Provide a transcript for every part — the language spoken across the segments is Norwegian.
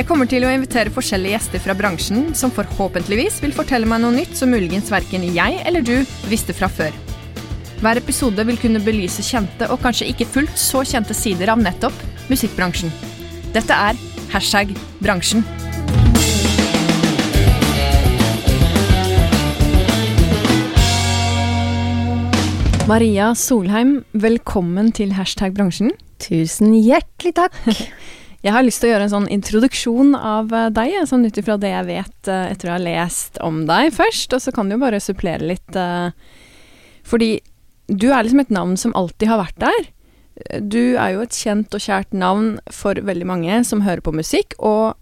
Jeg kommer til å invitere forskjellige gjester fra bransjen som forhåpentligvis vil fortelle meg noe nytt som muligens verken jeg eller du visste fra før. Hver episode vil kunne belyse kjente og kanskje ikke fullt så kjente sider av nettopp musikkbransjen. Dette er hashtag bransjen. Maria Solheim, velkommen til hashtag bransjen. Tusen hjertelig takk. Jeg har lyst til å gjøre en sånn introduksjon av eh, deg, sånn ut ifra det jeg vet eh, etter å ha lest om deg først, og så kan du jo bare supplere litt. eh, Fordi du er liksom et navn som alltid har vært der. Du er jo et kjent og kjært navn for veldig mange som hører på musikk, og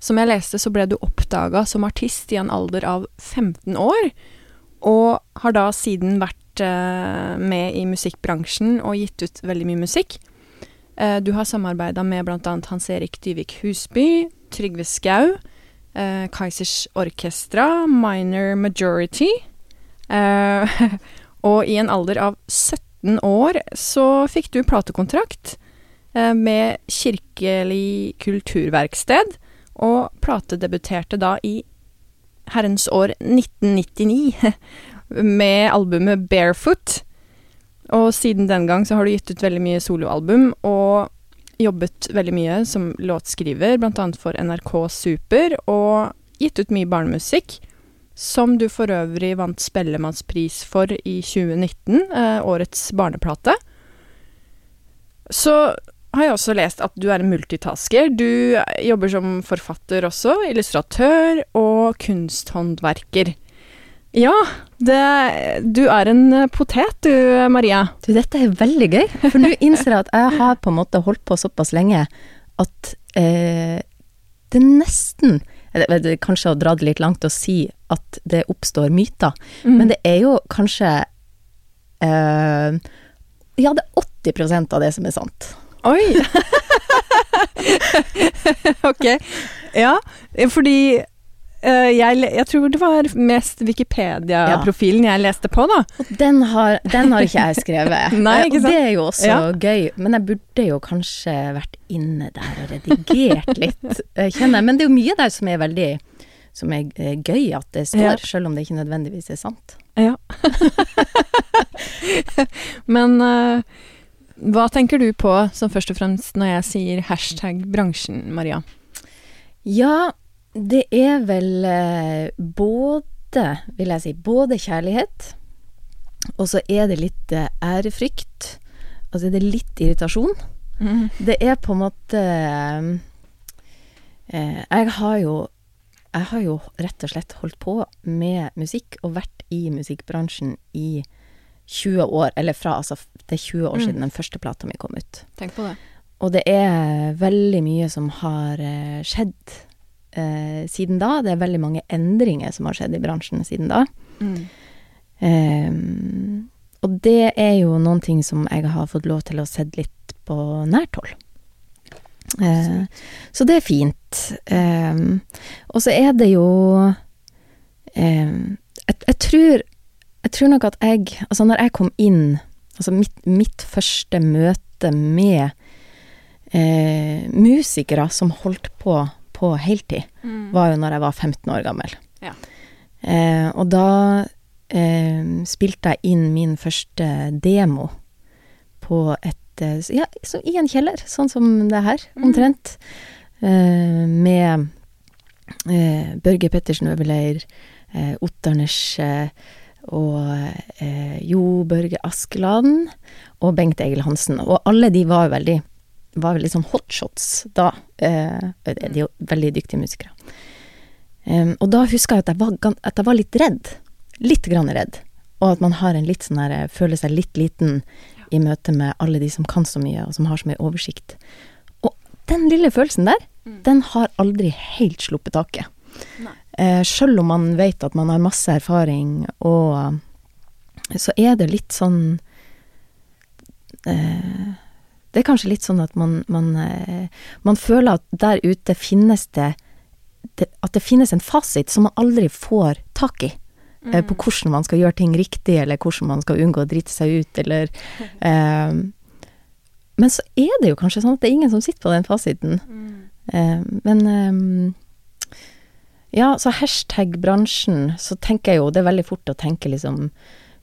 som jeg leste, så ble du oppdaga som artist i en alder av 15 år, og har da siden vært med i musikkbransjen og gitt ut veldig mye musikk. Eh, Du har samarbeida med bl.a. Hans Erik Dyvik Husby, Trygve Skau, eh, Kaizers Orkestra, Minor Majority. Eh, og i en alder av 17 år så fikk du platekontrakt eh, med Kirkelig kulturverksted, og platedebuterte da i herrens år 1999 med albumet Barefoot. Og siden den gang så har du gitt ut veldig mye soloalbum og jobbet veldig mye som låtskriver, annet for NRK Super, og gitt ut mye barnemusikk, som du for øvrig vant Spellemannspris for i 2019, eh, årets barneplate. Så har jeg også lest at du er en multitasker. Du jobber som forfatter også, illustratør og kunsthåndverker. Ja, det, du er en potet du, Maria. Du, dette er veldig gøy, for nå innser jeg at jeg har på en måte holdt på såpass lenge at eh, det nesten eller, det Kanskje å dra det litt langt og si at det oppstår myter, Mm. men det er jo kanskje eh, Ja, det er 80% av det som er sant. Oi! ok. Ja, fordi jeg, jeg tror det var mest Wikipedia-profilen jeg leste på, da. Og den har, den har ikke jeg skrevet. Nei, ikke Og det er jo også Ja. gøy, men jeg burde jo kanskje vært inne der og redigert litt, eh, kjenner jeg. Men det er jo mye der som er veldig som er eh, gøy at det står, Ja. selv om det ikke nødvendigvis er sant. Ja. Men uh, hva tenker du på som først og fremst når jeg sier hashtag bransjen, Maria? Ja, det er vel eh, både, vil jeg si, både kjærlighet, og så er det litt eh, ærefrykt, og så er det litt irritasjon. Det er på en måte eh, Jeg har jo Jeg har jo rett og slett holdt på med musikk og vært i musikkbransjen i 20 år, eller fra altså Det er 20 år Mm. siden den første plata mi kom ut. Tenk på det. Og det er veldig mye som har eh, skjedd eh, siden da. Det er veldig mange endringer som har skjedd i bransjen siden da. Ehm, og det er jo noen ting som jeg har fått lov til å sett litt på nært hold. Eh, så det er fint. Ehm, og så er det jo ehm, jeg, jeg tror Jeg tror nok at jeg Altså, når jeg kom inn Altså, mitt, mitt første møte med eh, musikere som holdt på på heltid, var jo når jeg var 15 år gammel. Ja. Eh, og da eh, spilte jeg inn min første demo på et eh, Ja, så i en kjeller, sånn som det her, omtrent. Eh, med eh, Børge Pettersen Øverleir, eh, Otternes eh, og eh, Jo Børge Askeland og Bengt Egil Hansen. Og alle de var jo veldig var veldig sånn hotshots da. Eh, de er jo veldig dyktige musikere. Og da huska jeg at jeg, var, at jeg var litt redd. Litt grann redd. Og at man har en litt sånn der, føler seg litt liten i møte med alle de som kan så mye, og som har så mye oversikt. Og den lille følelsen der, Mm. den har aldri helt sluppet taket. Eh, Sjøl om man vet at man har masse erfaring, og så er det litt sånn eh, Det er kanskje litt sånn at man, man, eh, man føler at der ute finnes det, det At det finnes en fasit som man aldri får tak i. Mm. På hvordan man skal gjøre ting riktig, eller hvordan man skal unngå å drite seg ut, eller um, Men så er det jo kanskje sånn at det er ingen som sitter på den fasiten. Mm. Um, men um, ja, så hashtag bransjen, så tenker jeg jo det er veldig fort å tenke liksom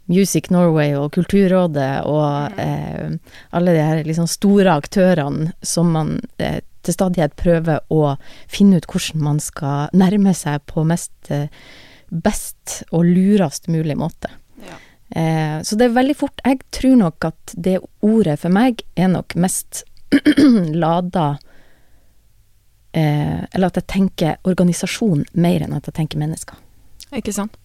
Music Norway og Kulturrådet og eh, alle de her liksom store aktørene som man eh, til stadighet prøver å finne ut hvordan man skal nærme seg på mest eh, best og lurest mulig måte. Ja. Eh, så det er veldig fort Jeg tror nok at det ordet for meg er nok mest lada eh, Eller at jeg tenker organisasjon mer enn at jeg tenker mennesker. Ikke sant.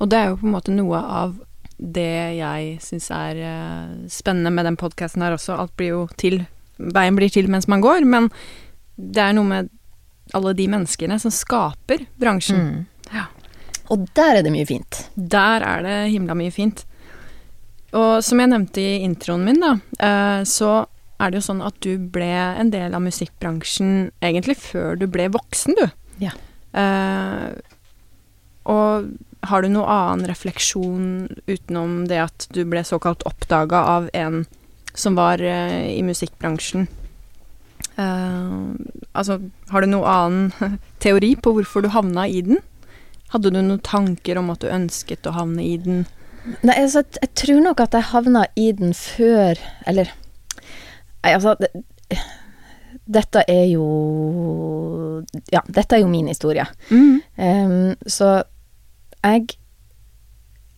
Og det er jo på en måte noe av det jeg syns er eh, spennende med den podkasten her også. Alt blir jo til Veien blir til mens man går, men det er noe med alle de menneskene som skaper bransjen. Ja. Og der er det mye fint. Der er det himla mye fint. Og som jeg nevnte i introen min, da, eh, så er det jo sånn at du ble en del av musikkbransjen egentlig før du ble voksen, du. Ja. Uh, og har du noe annen refleksjon utenom det at du ble såkalt oppdaga av en som var uh, i musikkbransjen? Uh, altså, har du noe annen teori på hvorfor du havna i den? Hadde du noen tanker om at du ønsket å havne i den? Nei, altså, jeg, jeg tror nok at jeg havna i den før Eller Nei, altså det, Dette er jo Ja, dette er jo min historie. Em, så jeg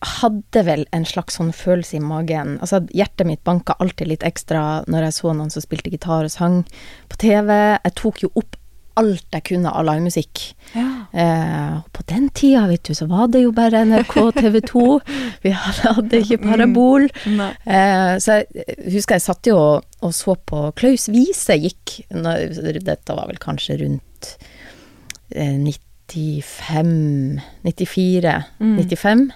hadde vel en slags sånn følelse i magen. Altså, hjertet mitt banka alltid litt ekstra når jeg så noen som spilte gitar og sang på TV. Jeg tok jo opp alt jeg kunne av livemusikk. Ja. Eh, på den tida, vet du, så var det jo bare NRK TV 2. Vi hadde, ikke parabol. Mm. Eh, så jeg husker jeg satt jo og, og så på Klaus Wiese gikk når, Dette var vel kanskje rundt eh, 95 94 Mm. 95.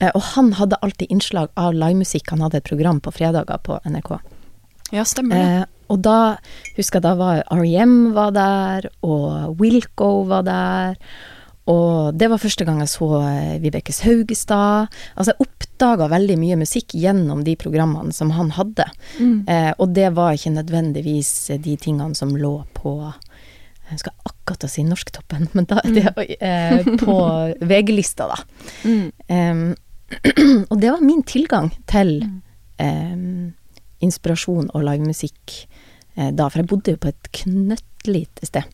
Eh, og han hadde alltid innslag av livemusikk. Han hadde et program på fredager på NRK. Ja, stemmer det. Eh, og da husker jeg da var R.E.M. var der, og Wilco var der. Og det var første gang jeg så Vibekes Haugestad. Altså jeg oppdaga veldig mye musikk gjennom de programmene som han hadde. Mm. Eh, og det var ikke nødvendigvis de tingene som lå på Jeg skal akkurat å si Norsktoppen, men da det, eh, på VG-lista, da. Mm. Em, og det var min tilgang til Mm. em, inspirasjon og livemusikk eh, da, for jeg bodde jo på et knøttlite sted.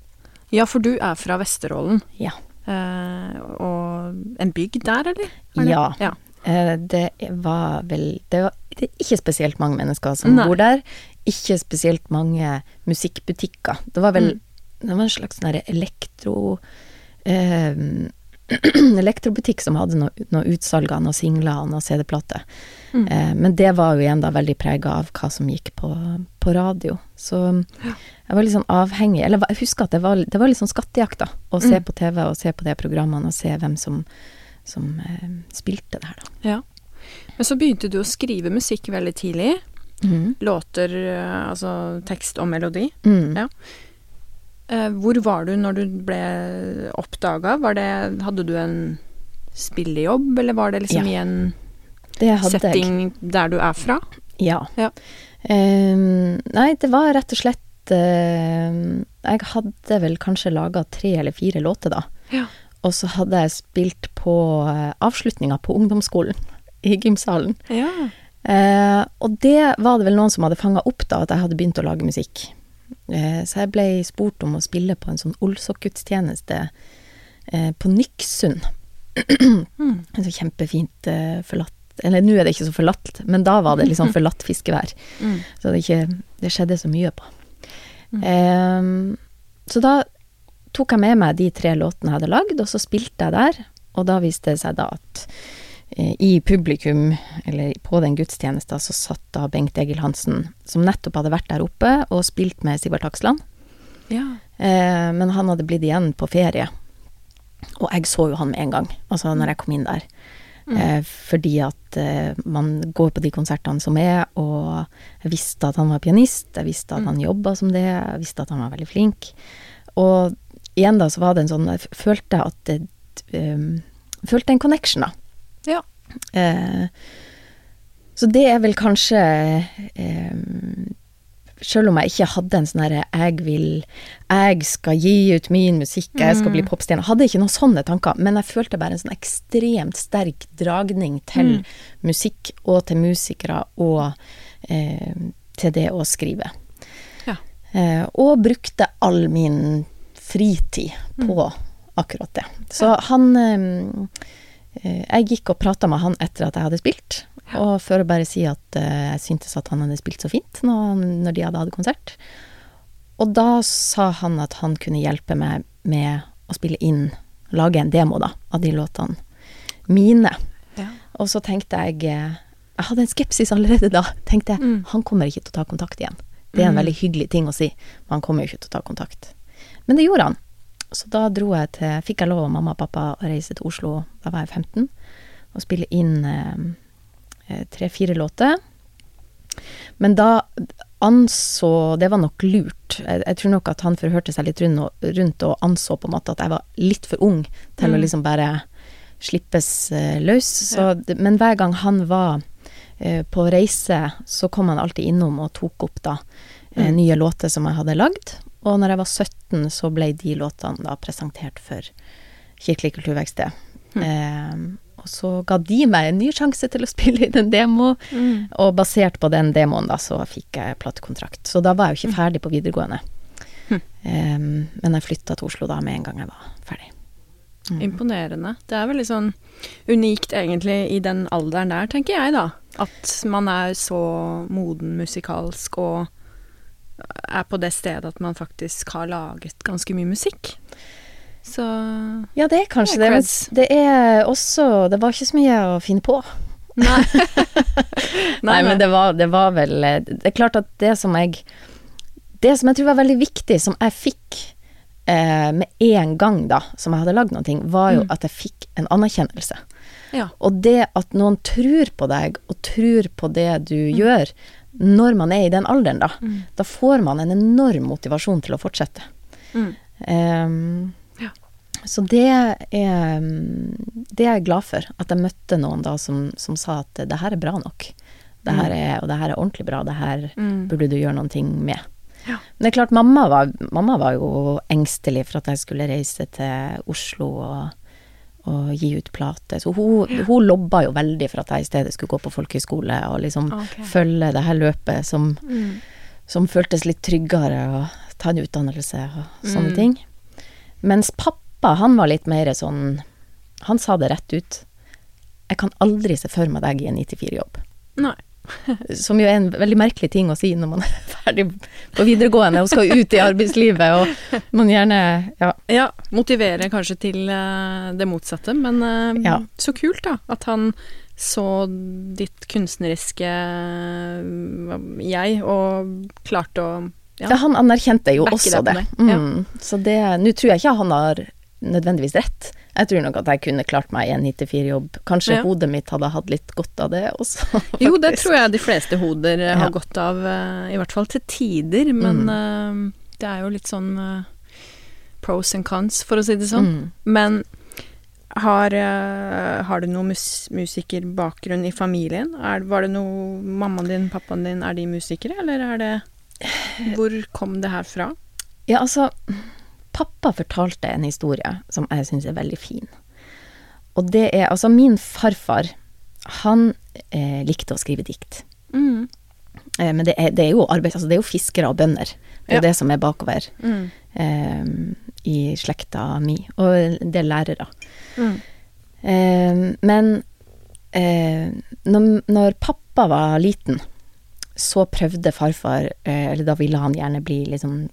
Ja, for du er fra Vesterålen. Ja. Eh, og en bygd der, eller? Er? Ja. ja. Eh, det var vel det, var, det er ikke spesielt mange mennesker som Nei. bor der. Ikke spesielt mange musikkbutikker. Det var vel Mm. Det var en slags sånn elektro eh, Elektrobutikk som hadde noe, noe utsalg av noen singler og noen CD-plater. Mm. Eh, men det var jo igjen da veldig prega av hva som gikk på, på radio. Så jeg var litt sånn avhengig Eller jeg husker at det var, det var litt sånn skattejakt, da. Å se Mm. på TV og se på de programmene og se hvem som, som eh, spilte det her, da. ja. Men så begynte du å skrive musikk veldig tidlig. Mm. Låter, eh, altså tekst og melodi. Mm. Ja. Eh, hvor var du når du ble oppdaga? Hadde du en spillejobb, eller var det liksom Ja. i en setting jeg. der du er fra? Ja. Ja. Ehm, nei, det var rett og slett ehm, Jeg hadde vel kanskje laga tre eller fire låter da. Ja. Og så hadde jeg spilt på uh, avslutninga på ungdomsskolen, i gymsalen. Ja. Eh, og det var det vel noen som hadde fanga opp, da, at jeg hadde begynt å lage musikk. Eh, så jeg ble spurt om å spille på en sånn Olsok-gudstjeneste eh, på Nyksund. Mm. En så kjempefint eh, forlatt Eller nå er det ikke så forlatt, men da var det liksom forlatt fiskevær. Mm. Så det, ikke, det skjedde så mye på. Mm. Um, så da tok jeg med meg de tre låtene jeg hadde lagd, og så spilte jeg der. Og da viste det seg da at i publikum, eller på den gudstjenesten, så satt da Bengt Egil Hansen, som nettopp hadde vært der oppe og spilt med Sivert Aksland. Ja. Eh, men han hadde blitt igjen på ferie. Og jeg så jo han med en gang, altså når jeg kom inn der. Mm. Eh, fordi at eh, man går på de konsertene som er, og jeg visste at han var pianist, jeg visste at Mm. han jobba som det, jeg visste at han var veldig flink. Og igjen da så var det en sånn Jeg følte at det um, Følte en connection, da. Ja. Eh, så det er vel kanskje eh, Selv om jeg ikke hadde en sånn herre Jeg vil Jeg skal gi ut min musikk, jeg skal bli Mm. popstjerne. Hadde ikke noen sånne tanker, men jeg følte bare en sånn ekstremt sterk dragning til Mm. musikk og til musikere og eh, til det å skrive. Ja. Eh, og brukte all min fritid på akkurat det. Så han eh, Jeg gikk og prata med han etter at jeg hadde spilt, og for å bare si at eh, jeg syntes at han hadde spilt så fint når, de hadde hatt konsert. Og da sa han at han kunne hjelpe meg med å spille inn, lage en demo, da, av de låtene mine. Ja. Og så tenkte jeg eh, Jeg hadde en skepsis allerede da. Tenkte jeg, Mm. han kommer ikke til å ta kontakt igjen. Det er en Mm. veldig hyggelig ting å si, men han kommer jo ikke til å ta kontakt. Men det gjorde han. Så da dro jeg til Fikk jeg lov av mamma og pappa å reise til Oslo, da var jeg 15, og spille inn eh, eh, tre-fire låter. Men da anså Det var nok lurt. Jeg, jeg tror nok at han forhørte seg litt rundt og, anså på en måte at jeg var litt for ung til å Mm. liksom bare slippes eh, løs. Så, ja. Men hver gang han var eh, på reise, så kom han alltid innom og tok opp da eh, Mm. nye låter som jeg hadde lagd. Og når jeg var 17, så ble de låtene da presentert for Kirkelig kulturverksted. Mm. Eh, og så ga de meg en ny sjanse til å spille inn en demo, Mm. og basert på den demoen da, så fikk jeg platekontrakt. Så da var jeg jo ikke ferdig på videregående. Mm. Eh, men jeg flytta til Oslo da med en gang jeg var ferdig. Mm. Imponerende. Det er veldig sånn unikt egentlig i den alderen der, tenker jeg da. At man er så moden musikalsk og er på det stedet at man faktisk har laget ganske mye musikk. Så Ja, det er kanskje Det men det er også Det var ikke så mye å finne på. Nei. Nei, men det var, det var vel Det er klart at det som jeg Det som jeg tror var veldig viktig, som jeg fikk eh, med en gang, da, som jeg hadde lagd noe, var jo Mm. at jeg fikk en anerkjennelse. Ja. Og det at noen tror på deg, og tror på det du gjør, når man er i den alderen, da, Mm. da får man en enorm motivasjon til å fortsette. Mm. Um, Ja. Så det er Det er jeg glad for. At jeg møtte noen da som, som sa at det her er bra nok. Det her er, og det her er ordentlig bra. Det her Mm. burde du gjøre noen ting med. Ja. Men det er klart, mamma var, mamma var jo engstelig for at jeg skulle reise til Oslo og, og gi ut plate. Så hun, hun lobba jo veldig for at jeg i stedet skulle gå på folkehøyskole og liksom okay. følge det her løpet som, Mm. som føltes litt tryggere, og ta en utdannelse og sånne Mm. ting. Mens pappa, han var litt mer sånn Han sa det rett ut. Jeg kan aldri se for meg deg i en 94-jobb. Nei. Som jo er en veldig merkelig ting å si når man er ferdig på videregående og skal ut i arbeidslivet, og man gjerne Ja. Ja, motivere kanskje til eh, det motsatte, men eh, Ja. så kult da, at han så ditt kunstneriske eh, jeg, og klarte å ja. ja. han anerkjente jo også det. det. Mm. ja. Så det Nå tror jeg ikke han har nødvendigvis rett. Jeg tror nok at jeg kunne klart meg i en 94-jobb. Kanskje Ja. hodet mitt hadde hatt litt godt av det også. Jo, det tror jeg de fleste hoder eh, Ja. har godt av, eh, i hvert fall til tider, men Mm. uh, det er jo litt sånn uh, pros and cons, for å si det sånn. Mm. Men har, uh, har du noen mus musikerbakgrunn i familien? Er, var det noe Mammaen din, pappaen din, er de musikere, eller er det Hvor kom det her fra? Ja, altså Pappa fortalte en historie som jeg syns er veldig fin. Og det er altså Min farfar, han eh, likte å skrive dikt. Mm. Eh, men det er, det er jo arbeid, altså det er jo fiskere og bønder. Det er Ja. det som er bakover Mm. eh, i slekta mi. Og det er lærere. Mm. Eh, men eh, når, når pappa var liten, så prøvde farfar eh, Eller da ville han gjerne bli liksom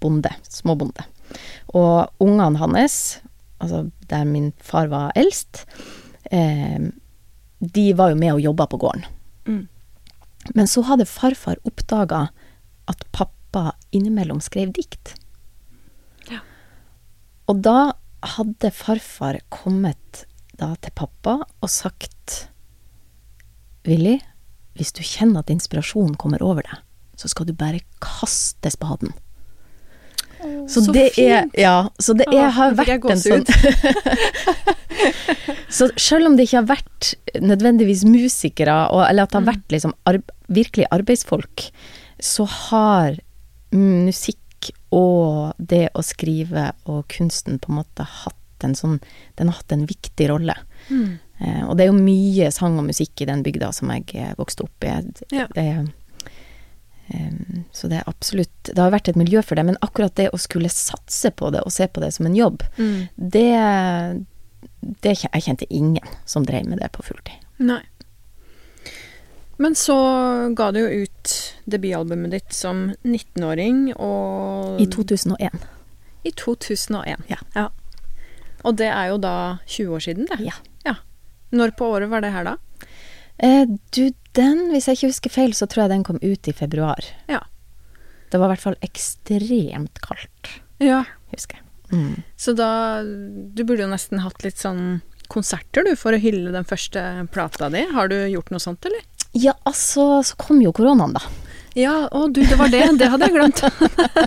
bonde. Småbonde. Og ungene hans, altså der min far var eldst, eh, de var jo med og jobba på gården. Mm. Men så hadde farfar oppdaga at pappa innimellom skrev dikt. og da hadde farfar kommet da til pappa og sagt Willy, hvis du kjenner at inspirasjonen kommer over deg, så skal du bare kaste spaden. Så, så det er fint. Ja, så det er, har nå vært en sånn Så selv om det ikke har vært nødvendigvis musikere, og, eller at det har vært liksom arb virkelig arbeidsfolk, så har musikk og det å skrive og kunsten på en måte hatt en sånn Den har hatt en viktig rolle. Mm. Eh, og det er jo mye sang og musikk i den bygda som jeg vokste opp i. Ja. Det, em, så det er absolutt Det har vært et miljø for det, men akkurat det å skulle satse på det og se på det som en jobb, Mm. det, det Jeg kjente ingen som drev med det på fulltid. Nei. Men så ga du jo ut debutalbumet ditt som 19-åring, og I 2001. I 2001. Ja. Og det er jo da 20 år siden, det. Ja. Når på året var det her, da? Eh, du, den, hvis jeg ikke husker feil, så tror jeg den kom ut i februar. Ja. Det var i hvert fall ekstremt kaldt, Ja. husker jeg. Mm. Så da Du burde jo nesten hatt litt sånn konserter, du, for å hylle den første plata di. Har du gjort noe sånt, eller? Ja, altså, så kom jo koronaen, da. Ja, å du, det var det. Det hadde jeg glemt.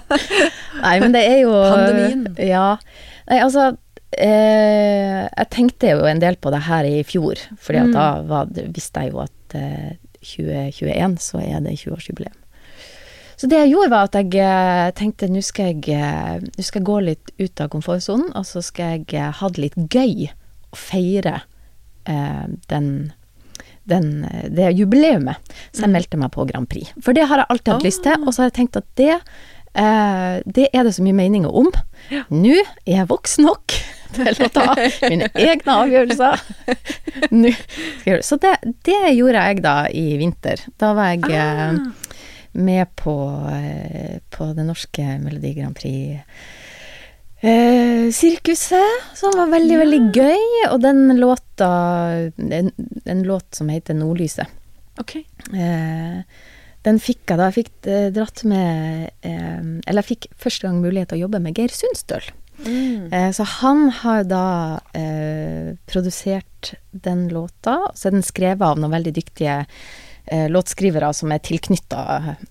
Nei, men det er jo Pandemien. Ja. Nei, altså eh, Jeg tenkte jo en del på det her i fjor, fordi Mm. da var, visste jeg jo at eh, 2021 så er det 20-årsjubileum. Så det jeg gjorde, var at jeg eh, tenkte nå skal jeg eh, Nå skal jeg gå litt ut av komfortsonen, og så skal jeg eh, ha det litt gøy og feire eh, den den, det jubileumet. Så jeg Mm. meldte meg på Grand Prix. For det har jeg alltid hatt lyst til, Ah. og så har jeg tenkt at det Eh, det er det så mye meninger om. Ja. Nå er jeg voksen nok til å ta mine egne avgjørelser. Så det, det gjorde jeg da i vinter. Da var jeg eh, Ah. med på, eh, på det norske Melodi Grand Prix. Eh, sirkuset, som var veldig, Ja. veldig gøy. Og den låta en, en låt som heter Nordlyset. Okay. Eh, den fikk jeg da. Jeg fikk eh, dratt med eh, Eller jeg fikk første gang mulighet til å jobbe med Geir Sundstøl. Mm. Eh, så han har da eh, produsert den låta. Så er den skrevet av noen veldig dyktige eh, låtskrivere som er tilknytta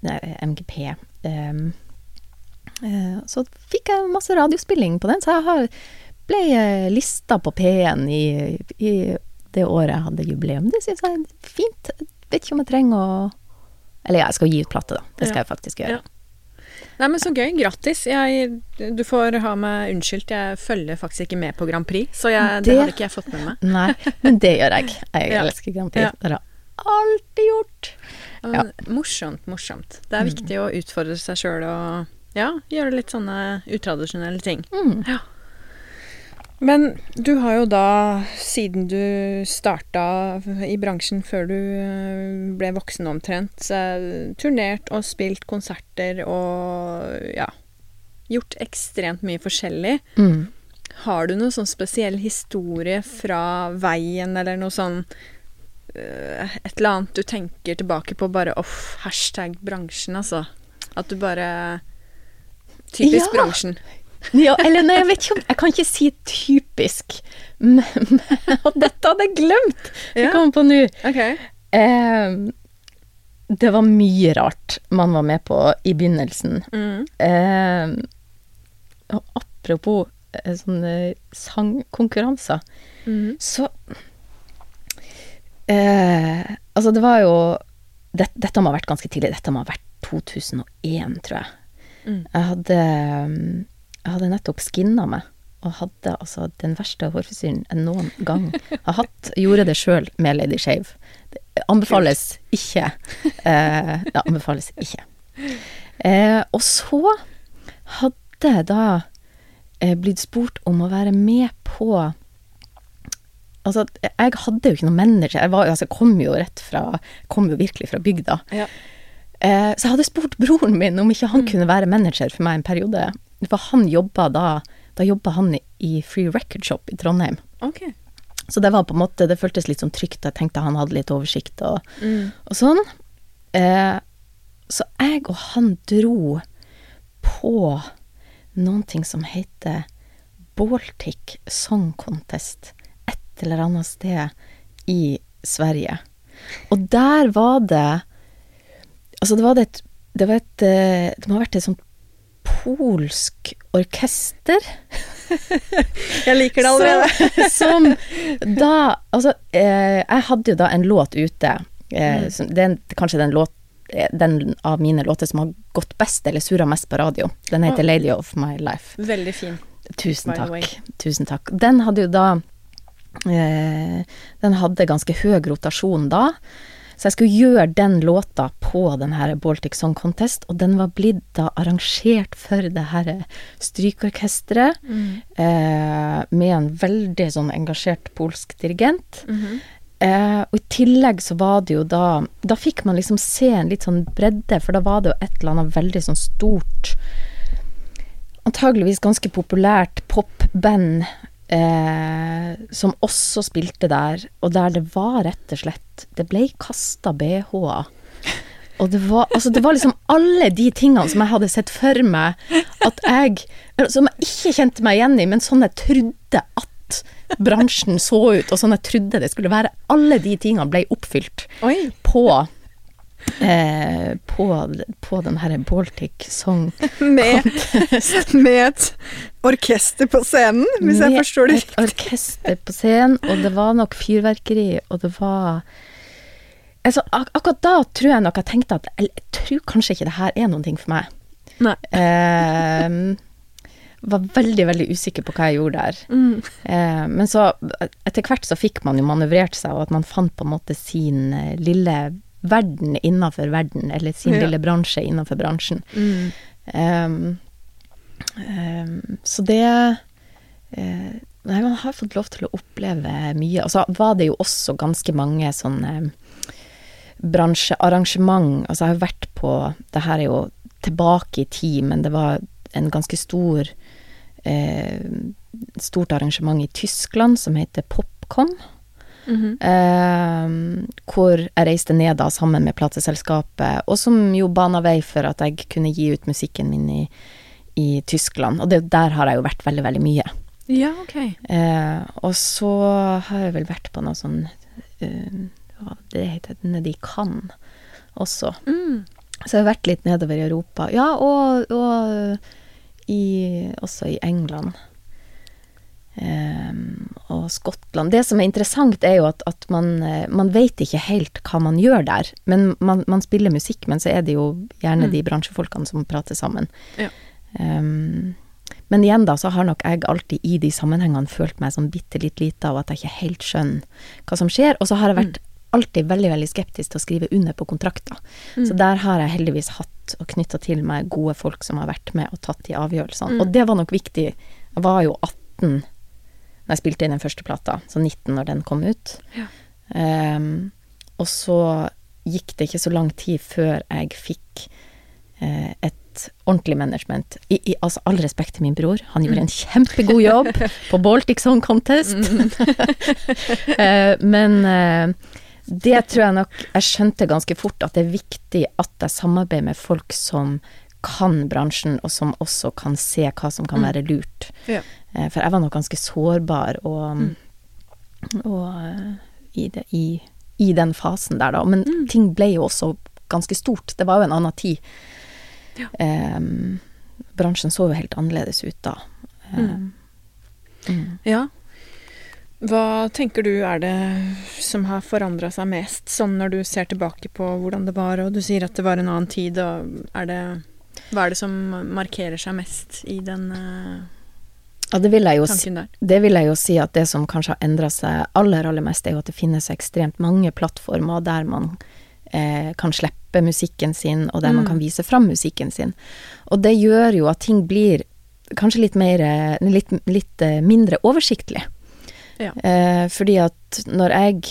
eh, MGP. Eh, eh, så fikk jeg masse radiospilling på den, så jeg har, ble eh, lista på P1 i, i det året jeg hadde jubileum. Det syns jeg er fint. Jeg vet ikke om jeg trenger å Eller ja, jeg skal gi ut plate, da. Det skal Ja. jeg faktisk gjøre. Nei, men så gøy. Grattis. Jeg, du får ha meg unnskyldt. Jeg følger faktisk ikke med på Grand Prix, så jeg, det, Det- hadde ikke jeg fått med meg. Nei, men det gjør jeg. Jeg Ja. elsker Grand Prix. Ja. Det har jeg alltid gjort. Ja. Morsomt, morsomt. Det er Mm. viktig å utfordre seg sjøl og ja, gjøre litt sånne utradisjonelle ting. Mm. Men du har jo da, siden du starta i bransjen før du øh, ble voksen omtrent, turnert og spilt konserter og ja Gjort ekstremt mye forskjellig. Mm. Har du noen sånn spesiell historie fra veien, eller noe sånn øh, Et eller annet du tenker tilbake på bare off, hashtag bransjen, altså. At du bare Typisk Ja. bransjen. Ja, eller nei, jeg vet ikke om Jeg kan ikke si typisk, men, men og dette hadde jeg glemt! Ja. Jeg kom på nå. Okay. Eh, det var mye rart man var med på i begynnelsen. Mm. Eh, og apropos eh, sånne sangkonkurranser, mm. så eh, Altså, det var jo det, Dette må ha vært ganske tidlig. Dette må ha vært 2001, tror jeg. Mm. Jeg hadde, jeg hadde nettopp skinna meg, og hadde altså den verste hårfrisyren jeg noen gang har hatt. Gjorde det sjøl med Lady Shave. Det anbefales ikke. Eh, det anbefales ikke. Eh, og så hadde jeg da eh, blitt spurt om å være med på Altså, jeg hadde jo ikke noen manager. Jeg var, altså, kom jo rett fra Kom jo virkelig fra bygda. Ja. Eh, så jeg hadde spurt broren min om ikke han kunne være manager for meg en periode. For han jobba da Da jobba han i, Free Record Shop i Trondheim. Okay. Så det var på en måte Det føltes litt sånn trygt. Jeg tenkte han hadde litt oversikt og, Mm. og sånn. Eh, så jeg og han dro på noen ting som heter Baltic Song Contest et eller annet sted i Sverige. Og der var det Altså, det var det et Det, var et, eh, det må ha vært et sånt polsk orkester. Jeg liker det allerede. som da Altså, eh, jeg hadde jo da en låt ute. Eh, Mm. som, det er kanskje den låt eh, den av mine låter som har gått best, eller surra mest på radio. Den heter oh. 'Lady of My Life'. Veldig fin. Tusen takk. Tusen takk. Den hadde jo da eh, Den hadde ganske høy rotasjon da. Så jeg skulle gjøre den låta på den her Baltic Song Contest, og den var blitt da arrangert for det her strykeorkesteret, Mm. eh, med en veldig sånn engasjert polsk dirigent. Mhm. Eh, og i tillegg så var det jo da Da fikk man liksom se en litt sånn bredde, for da var det jo et eller annet veldig sånn stort Antageligvis ganske populært popband eh, som også spilte der, og der det var rett og slett Det ble kasta bh-er. Og det var, altså det var liksom alle de tingene som jeg hadde sett for meg at jeg Som jeg ikke kjente meg igjen i, men sånn jeg trodde at bransjen så ut, og sånn jeg trodde det skulle være. Alle de tingene ble oppfylt Oi. på eh, på, på den herre Baltic Song Med, med et orkester på scenen, hvis jeg forstår det riktig. Med et orkester på scenen, og det var nok fyrverkeri, og det var altså, ak Akkurat da tror jeg nok jeg tenkte at eller, jeg tror kanskje ikke det her er noen ting for meg. Nei. Eh, var veldig, veldig usikker på hva jeg gjorde der. Mm. Eh, men så etter hvert så fikk man jo manøvrert seg, og at man fant på en måte sin eh, lille verden innenfor verden, eller sin Ja. lille bransje innenfor bransjen. Mm. Um, um, så det uh, Nei, man har fått lov til å oppleve mye. Og så var det jo også ganske mange sånne bransjearrangement. Altså, jeg har vært på Det her er jo tilbake i tid, men det var en ganske stor eh, Stort arrangement i Tyskland som heter Popcom. Mhm. Eh, hvor jeg reiste ned da sammen med plateselskapet, og som jo bana vei for at jeg kunne gi ut musikken min i, i Tyskland. Og det, der har jeg jo vært veldig, veldig mye. Ja, ok. Eh, og så har jeg vel vært på noe sånn uh, Hva det heter nede i Cannes også. Mm. Så jeg har vært litt nedover i Europa. Ja, og, og i, også i England. Ehm, og Skottland. Det som er interessant, er jo at, at man, eh, man vet ikke helt hva man gjør der. Men man, man spiller musikk, men så er det jo gjerne Mm. de bransjefolkene som prater sammen. Ja. Um, men igjen da, så har nok jeg alltid i de sammenhengene følt meg sånn bitte litt lite av at jeg ikke helt skjønner hva som skjer. Og så har jeg vært alltid veldig, veldig skeptisk til å skrive under på kontrakter. Så Mm. der har jeg heldigvis hatt og knytta til meg gode folk som har vært med og tatt de avgjørelsene. Mm. Og det var nok viktig. Jeg var jo 18 når jeg spilte inn den første plata, så 19 når den kom ut. Ja. Um, og så gikk det ikke så lang tid før jeg fikk uh, et ordentlig management. I, i, altså all respekt til min bror, han gjorde en kjempegod jobb på Baltic Song Contest. Eh, men eh, det tror jeg nok Jeg skjønte ganske fort at det er viktig at jeg samarbeider med folk som kan bransjen, og som også kan se hva som kan Mm. være lurt. Ja. Eh, For jeg var nok ganske sårbar og, Mm. og eh, i, det, i, i den fasen der, da. Men Mm. ting ble jo også ganske stort. Det var jo en annen tid. Ja. Um, bransjen så jo helt annerledes ut da. Mm. Ja. Hva tenker du er det som har forandra seg mest, sånn når du ser tilbake på hvordan det var, og du sier at det var en annen tid, og er det Hva er det som markerer seg mest i den eh, Ja, det vil jeg jo si. Det vil jeg jo si at det som kanskje har endra seg aller, aller mest, er jo at det finnes ekstremt mange plattformer der man eh, kan slippe musikken sin, og der man Mm. kan vise fram musikken sin. Og det gjør jo at ting blir kanskje litt mer eh, Litt, litt eh, mindre oversiktlig. Ja. Eh, fordi at når jeg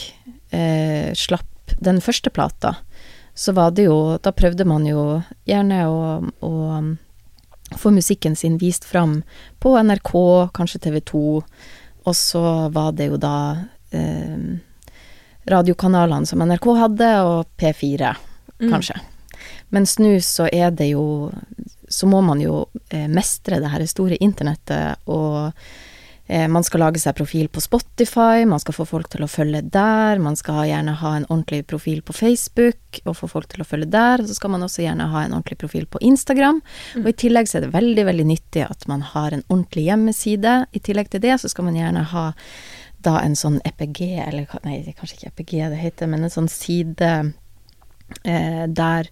eh, slapp den første plata, så var det jo Da prøvde man jo gjerne å, å um, få musikken sin vist fram på NRK, kanskje TV 2, og så var det jo da eh, radiokanalene som NRK hadde, og P4, Mm. kanskje. Mens nå så er det jo Så må man jo eh, mestre det her store internettet og man skal lage seg profil på Spotify, man skal få folk til å følge der, man skal gjerne ha en ordentlig profil på Facebook og få folk til å følge der, og så skal man også gjerne ha en ordentlig profil på Instagram. Mm. Og i tillegg så er det veldig, veldig nyttig at man har en ordentlig hjemmeside. I tillegg til det så skal man gjerne ha da en sånn EPG, eller nei, kanskje ikke EPG det heter, men en sånn side eh, der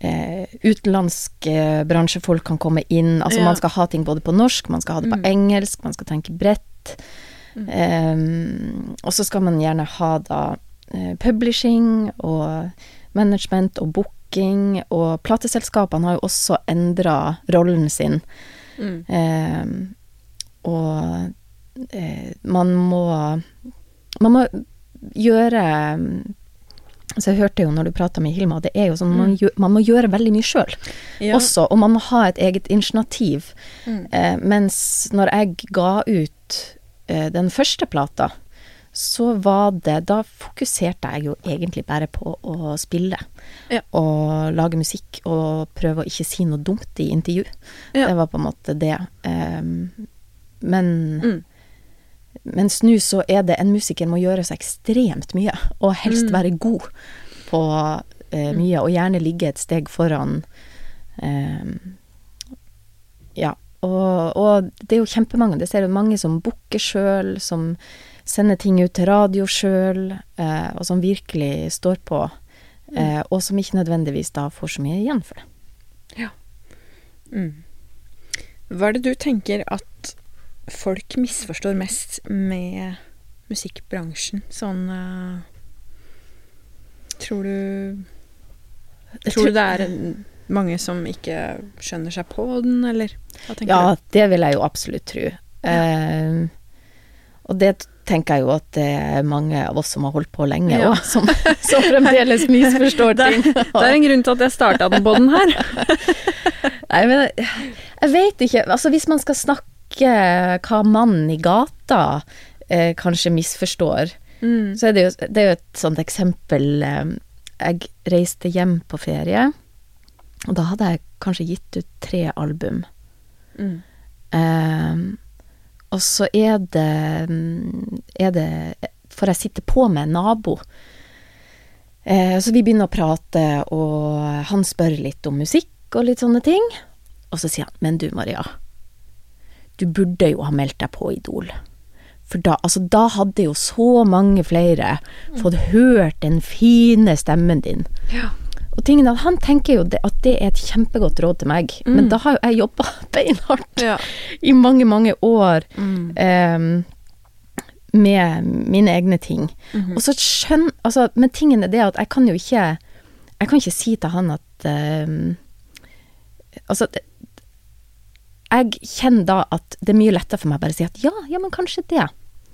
eh, utenlandske bransjefolk kan komme inn. Altså ja. man skal ha ting både på norsk, man skal ha det på mm. engelsk, man skal tenke bredt. Mm. Um, og så skal man gjerne ha da uh, publishing og management og booking, og plateselskapene har jo også endra rollen sin. Mm. Um, og eh, man må Man må gjøre så jeg hørte jo når du prata med Hilma, det er jo sånn man, gjør, man må gjøre veldig mye sjøl ja. også, og man må ha et eget initiativ. Mm. Eh, mens når jeg ga ut eh, den første plata, så var det Da fokuserte jeg jo egentlig bare på å spille. Ja. Og lage musikk og prøve å ikke si noe dumt i intervju. Ja. Det var på en måte det. Um, men mm. Mens nå så er det en musiker må gjøre så ekstremt mye, og helst mm. være god på eh, mm. mye, og gjerne ligge et steg foran. Eh, ja. Og, og, det er jo kjempemange. Det ser jo mange som booker sjøl, som sender ting ut til radio sjøl, eh, og som virkelig står på. Mm. Eh, og som ikke nødvendigvis da får så mye igjen for det. Ja. Mm. Hva er det du tenker at folk misforstår mest med musikkbransjen? Sånn uh, Tror du Tror du det er mange som ikke skjønner seg på den, eller ja, du? Det vil jeg jo absolutt tro. Ja. Uh, og det tenker jeg jo at det er mange av oss som har holdt på lenge ja. som, som, fremdeles misforstår ting. Det, det, er en grunn til at jeg starta den båten her. Nei, men jeg vet ikke. Altså, hvis man skal snakke ikke hva mannen i gata eh, kanskje misforstår. Mm. Så er det, jo, det er jo et sånt eksempel eh, Jeg reiste hjem på ferie, og da hadde jeg kanskje gitt ut tre album. Mm. Eh, og så er det, er det Får jeg sitte på med en nabo. Eh, så vi begynner å prate, og han spør litt om musikk og litt sånne ting. Og så sier han 'Men du, Maria'. Du burde jo ha meldt deg på Idol. For da, altså, da hadde jo så mange flere fått hørt den fine stemmen din. Ja. Og tingen at Han tenker jo det, at det er et kjempegodt råd til meg, mm. men da har jo jeg jobba beinhardt ja. i mange, mange år mm. eh, med mine egne ting. Mm -hmm. Og så skjønn... Altså, men tingen er det at jeg kan jo ikke Jeg kan ikke si til han at eh, Altså, jeg kjenner da at det er mye lettere for meg å bare si at ja, ja, men kanskje det.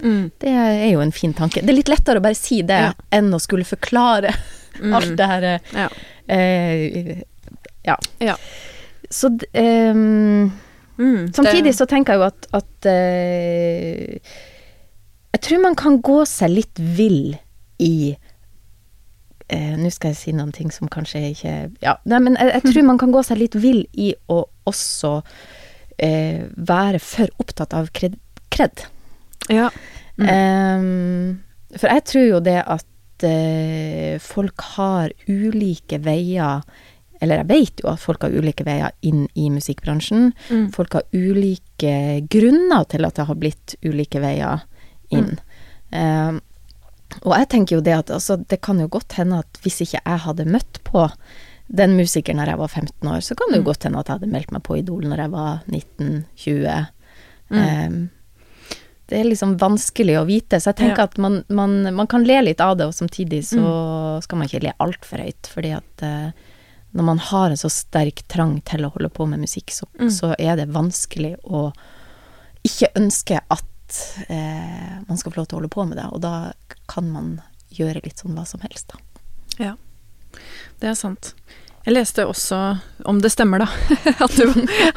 Mm. Det er jo en fin tanke. Det er litt lettere å bare si det ja. enn å skulle forklare mm. alt det her. Ja. Eh, ja. ja. Så eh, mm, Samtidig det... så tenker jeg jo at, at eh, Jeg tror man kan gå seg litt vill i uh, Nå skal jeg si noen ting som kanskje ikke Ja, nei, men jeg, jeg tror man kan gå seg litt vill i å også eh, være for opptatt av kred. kred. Ja. Mm. Um, for jeg tror jo det at eh, folk har ulike veier eller jeg vet jo at folk har ulike veier inn i musikkbransjen. Mm. Folk har ulike grunner til at det har blitt ulike veier inn. Mm. Um, og jeg tenker jo det at altså, det kan jo godt hende at hvis ikke jeg hadde møtt på den musikeren når jeg var 15 år, så kan det jo mm. godt hende at jeg hadde meldt meg på Idol når jeg var 19-20. Mm. Um, det er liksom vanskelig å vite, så jeg tenker ja. at man, man, man, kan le litt av det, og samtidig så mm. skal man ikke le altfor høyt, fordi at uh, når man har en så sterk trang til å holde på med musikk, så, mm. så er det vanskelig å ikke ønske at uh, man skal få lov til å holde på med det, og da kan man gjøre litt sånn hva som helst, da. Ja. Det er sant. Jeg leste også, om det stemmer da, at du,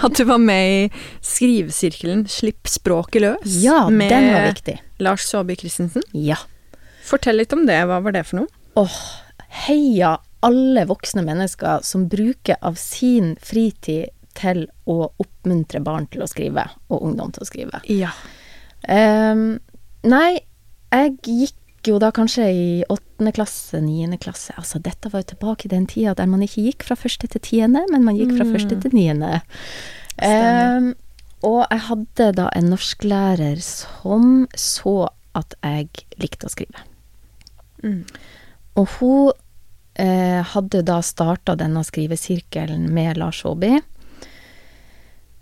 at du var med i skrivesirkelen Slipp språket løs. Ja, med den var viktig. Lars Saabye Christensen. Ja. Fortell litt om det. Hva var det for noe? Åh, heia alle voksne mennesker som bruker av sin fritid til å oppmuntre barn til å skrive, og ungdom til å skrive. Ja. Um, nei, jeg gikk jo da kanskje i åttende klasse, niende klasse. Altså, dette var jo tilbake i den tida der man ikke gikk fra første til tiende, men man gikk fra Mm. første til niende. Ehm, og jeg hadde da en norsklærer som så at jeg likte å skrive. Mm. Og hun eh, hadde da starta denne skrivesirkelen med Lars Aaby.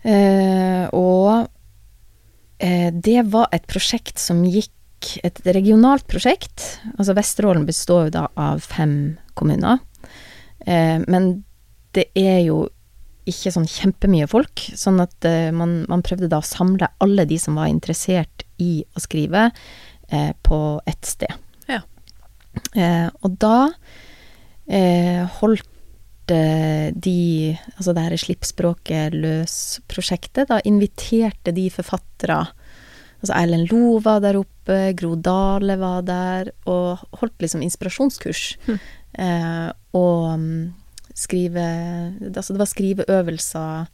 Eh, og eh, det var et prosjekt som gikk Et regionalt prosjekt. Altså Vesterålen består jo da av fem kommuner. Eh, men det er jo ikke sånn kjempemye folk, sånn at eh, man, man prøvde da å samle alle de som var interessert i å skrive, eh, på ett sted. Ja. Eh, og da eh, holdt eh, de Altså det her Slipp språket løs-prosjektet, da inviterte de forfattere Altså Erlend Lo var der oppe, Gro Dale var der, og holdt liksom inspirasjonskurs. Mm. Eh, og mm, skrive Altså det var skriveøvelser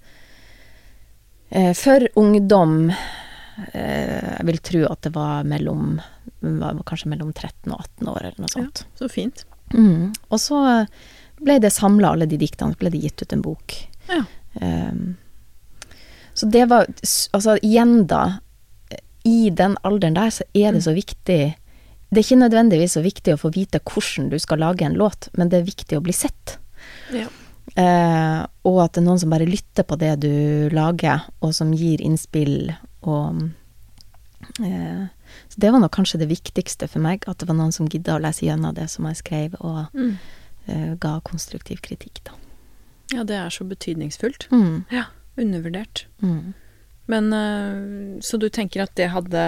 eh, for ungdom. Eh, jeg vil tro at det var mellom var kanskje mellom 13 og 18 år, eller noe sånt. Ja, Så fint. Mm. Og så ble det samla, alle de diktene, ble det gitt ut en bok. Ja. Um, så det var Altså igjen, da. I den alderen der så er det så viktig Det er ikke nødvendigvis så viktig å få vite hvordan du skal lage en låt, men det er viktig å bli sett. Ja. Eh, og at det er noen som bare lytter på det du lager, og som gir innspill og eh, Så det var nok kanskje det viktigste for meg, at det var noen som gidda å lese gjennom det som jeg skrev, og Mm. eh, ga konstruktiv kritikk, da. ja, det er så betydningsfullt. Mm. Ja. Undervurdert. Mm. Men eh, Så du tenker at det hadde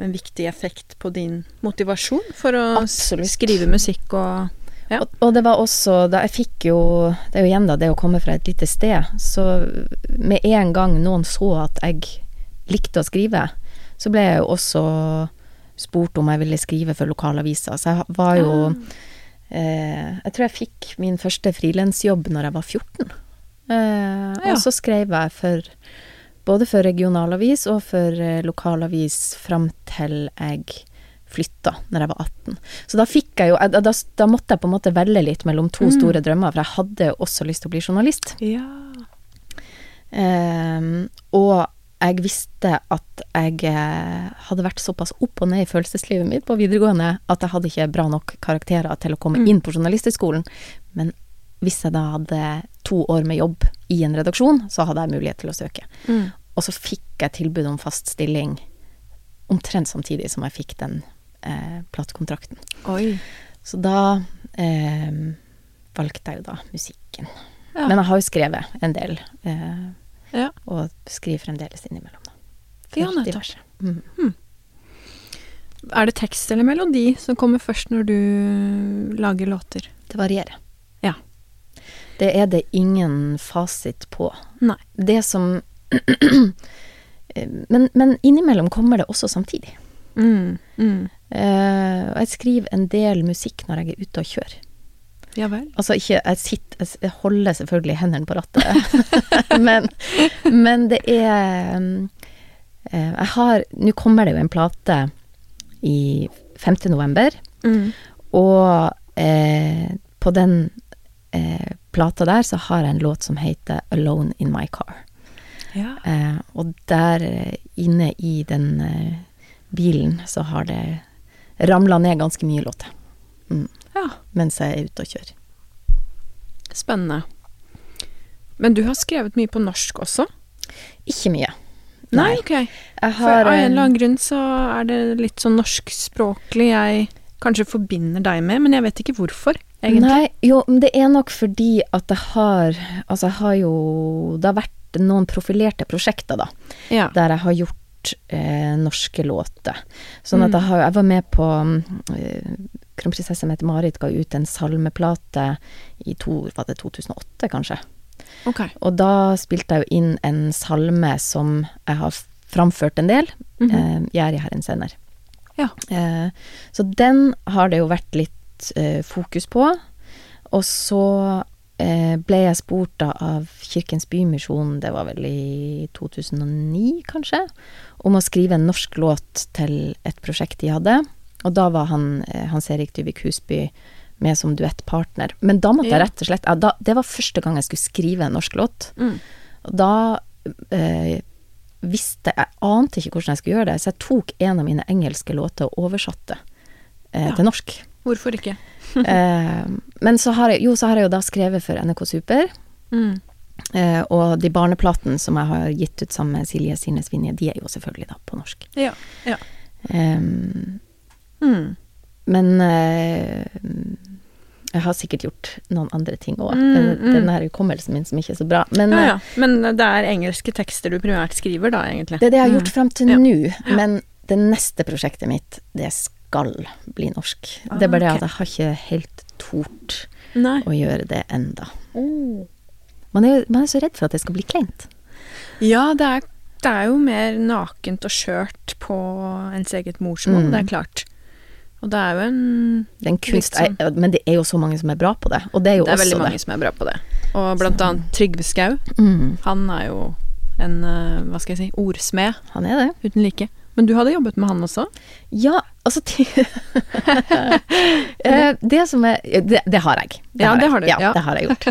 en viktig effekt på din motivasjon for å Absolutt. skrive musikk og Ja. Og, og det var også da jeg fikk jo Det er jo igjen da det å komme fra et lite sted. Så med en gang noen så at jeg likte å skrive, så ble jeg jo også spurt om jeg ville skrive for lokalaviser. Så jeg var jo Ah. eh, Jeg tror jeg fikk min første frilansjobb når jeg var 14. Eh, Ja. Og så skrev jeg for både for regionalavis og for eh, lokalavis fram til jeg flytta når jeg var 18. Så da fikk jeg jo Da, da, måtte jeg på en måte velge litt mellom to Mm. store drømmer, for jeg hadde jo også lyst til å bli journalist. Ja. Um, og jeg visste at jeg eh, hadde vært såpass opp og ned i følelseslivet mitt på videregående at jeg hadde ikke bra nok karakterer til å komme Mm. inn på journalisthøgskolen. Men hvis jeg da hadde to år med jobb i en redaksjon, så hadde jeg mulighet til å søke. Mm. Og så fikk jeg tilbud om fast stilling omtrent samtidig som jeg fikk den eh, platekontrakten. Så da eh, valgte jeg jo da musikken. Ja. Men jeg har jo skrevet en del, eh, Ja. og skriver fremdeles innimellom. Da. Ja, nettopp. Mm. Hmm. Er det tekst eller melodi som kommer først når du lager låter? Det varierer. Det er det ingen fasit på. Nei. Det som men, men innimellom kommer det også samtidig. Mm. Mm. Uh, og jeg skriver en del musikk når jeg er ute og kjører. Ja vel. Altså ikke Jeg sitter Jeg holder selvfølgelig hendene på rattet, men, men det er um, eh, Jeg har Nå kommer det jo en plate i 5. november, Mm. og uh, på den eh, plata der så har jeg en låt som heter 'Alone In My Car'. Ja. Eh, og der eh, inne i den eh, bilen så har det ramla ned ganske mye låter mm, ja. mens jeg er ute og kjører. Spennende. Men du har skrevet mye på norsk også? Ikke mye. Nei, ok. Jeg For av en eh, eller annen grunn så er det litt sånn norskspråklig jeg kanskje forbinder deg med, men jeg vet ikke hvorfor, egentlig. Nei, jo, men det er nok fordi at jeg har Altså, jeg har jo Det har vært noen profilerte prosjekter, da, Ja. der jeg har gjort eh, norske låter. Sånn Mm. at jeg har Jeg var med på eh, Kronprinsesse Mette-Marit ga ut en salmeplate i to, var det 2008, kanskje. Okay. Og da spilte jeg jo inn en salme som jeg har framført en del. Mhm. eh, 'Gjør jeg Herren sender'. Ja. Eh, så den har det jo vært litt eh, fokus på. Og så eh, ble jeg spurt da av Kirkens Bymisjon, det var vel i 2009 kanskje, om å skrive en norsk låt til et prosjekt de hadde. Og da var han eh, Hans Erik Dybvik Husby med som duettpartner. Men da måtte jeg rett og slett ja, da, Det var første gang jeg skulle skrive en norsk låt. Mm. Og da eh, visste Jeg ante ikke hvordan jeg skulle gjøre det, så jeg tok en av mine engelske låter og oversatte eh, Ja. til norsk. Hvorfor ikke? eh, men så har jeg, jo, så har jeg jo da skrevet for NRK Super. Mm. Eh, og de barneplatene som jeg har gitt ut sammen med Silje Sirnes Vinje, de er jo selvfølgelig da på norsk. Ja. ja. Em, Mm. men eh, jeg har sikkert gjort noen andre ting òg. Mm, Den, mm. den her hukommelsen min som ikke er så bra. Men Ja, eh, ja. Men det er engelske tekster du primært skriver, da, egentlig? det er det jeg har gjort fram til nå. Men det neste prosjektet mitt, det skal bli norsk. Ah, det er bare det at jeg har ikke helt tort Nei. å gjøre det enda. Oh. Man er, man er så redd for at det skal bli kleint. Ja, det er, det er jo mer nakent og skjørt på ens eget morsmål, Mm. det er klart. Og det er jo en Det er en kunst, sånn. men det er jo så mange som er bra på det. Og det er jo Det er også veldig mange det. som er bra på det. Og blant Så- annet Trygve Skau. Mm, Han er jo en, eh, hva skal jeg si, ordsmed han er det. uten like. Men du hadde jobbet med han også? Ja, altså Eh, Det som er Det, det har jeg. Ja, det jeg. har du, Ja, ja. det har jeg gjort.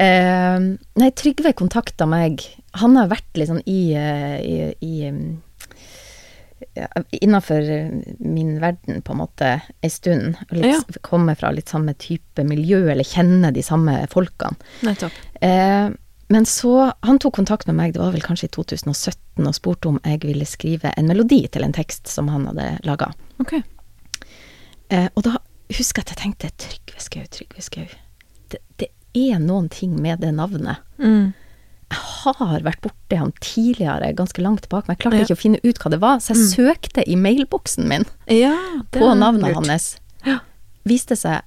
uh, nei, Trygve kontakta meg. Han har vært litt sånn i, uh, i, i um, Innafor min verden, på en måte, ei stund. Og litt, Kommer fra litt samme type miljø, eller kjenner de samme folkene. Nettopp. Eh, men så Han tok kontakt med meg, det var vel kanskje i 2017, og spurte om jeg ville skrive en melodi til en tekst som han hadde laga. Ok. Eh, og da husker jeg at jeg tenkte Trygve Skau, Trygve Skau. Det, det er noen ting med det navnet. Mm. Jeg har vært borti han tidligere, ganske langt tilbake, men jeg klarte Ja. ikke å finne ut hva det var, så jeg søkte i mailboksen min Ja, på navnet lurt. hans. Ja. Viste seg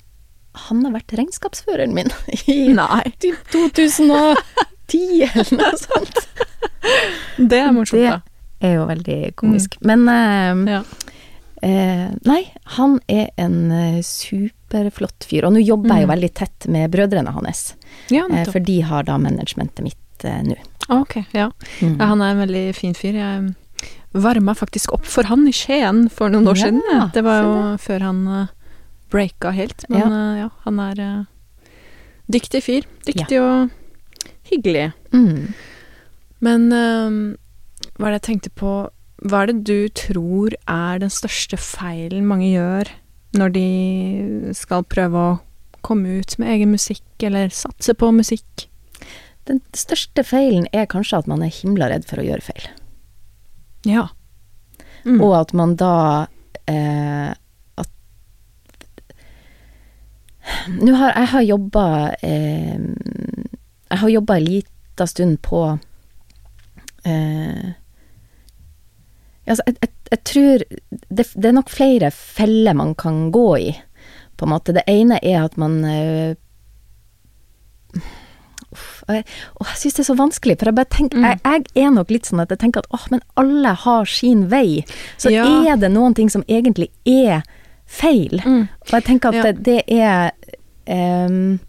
han har vært regnskapsføreren min i Nei, typ 2010 eller noe sånt. det er morsomt, da. Det er jo veldig komisk. Men eh, Ja. Eh, nei, han er en eh, superflott fyr. Og nå jobber jeg jo Mm. veldig tett med brødrene hans, Ja, eh, for de har da managementet mitt eh, nå. Ok, ja. Mm. ja. Han er en veldig fin fyr. Jeg varma faktisk opp for han i Skien for noen år siden. Det var jo jo før han uh, breaka helt. Men Ja. eh, han er eh, dyktig fyr. Dyktig og hyggelig. Mm. Men um, hva er det jeg tenkte på Hva er det du tror er den største feilen mange gjør når de skal prøve å komme ut med egen musikk, eller satse på musikk? Den største feilen er kanskje at man er himla redd for å gjøre feil. Ja. Mm. Og at man da eh, at Nå har jeg har jobba eh, Jeg har jobba en lita stund på eh, altså, jeg, jeg, jeg tror det, det er nok flere feller man kan gå i, på en måte. Det ene er at man og jeg, og jeg syns det er så vanskelig, for jeg bare tenker Mm. jeg, jeg er nok litt sånn at jeg tenker at åh, men alle har sin vei. Så Ja. er det noen ting som egentlig er feil. Mm. Og jeg tenker at Ja. det, det er ehm,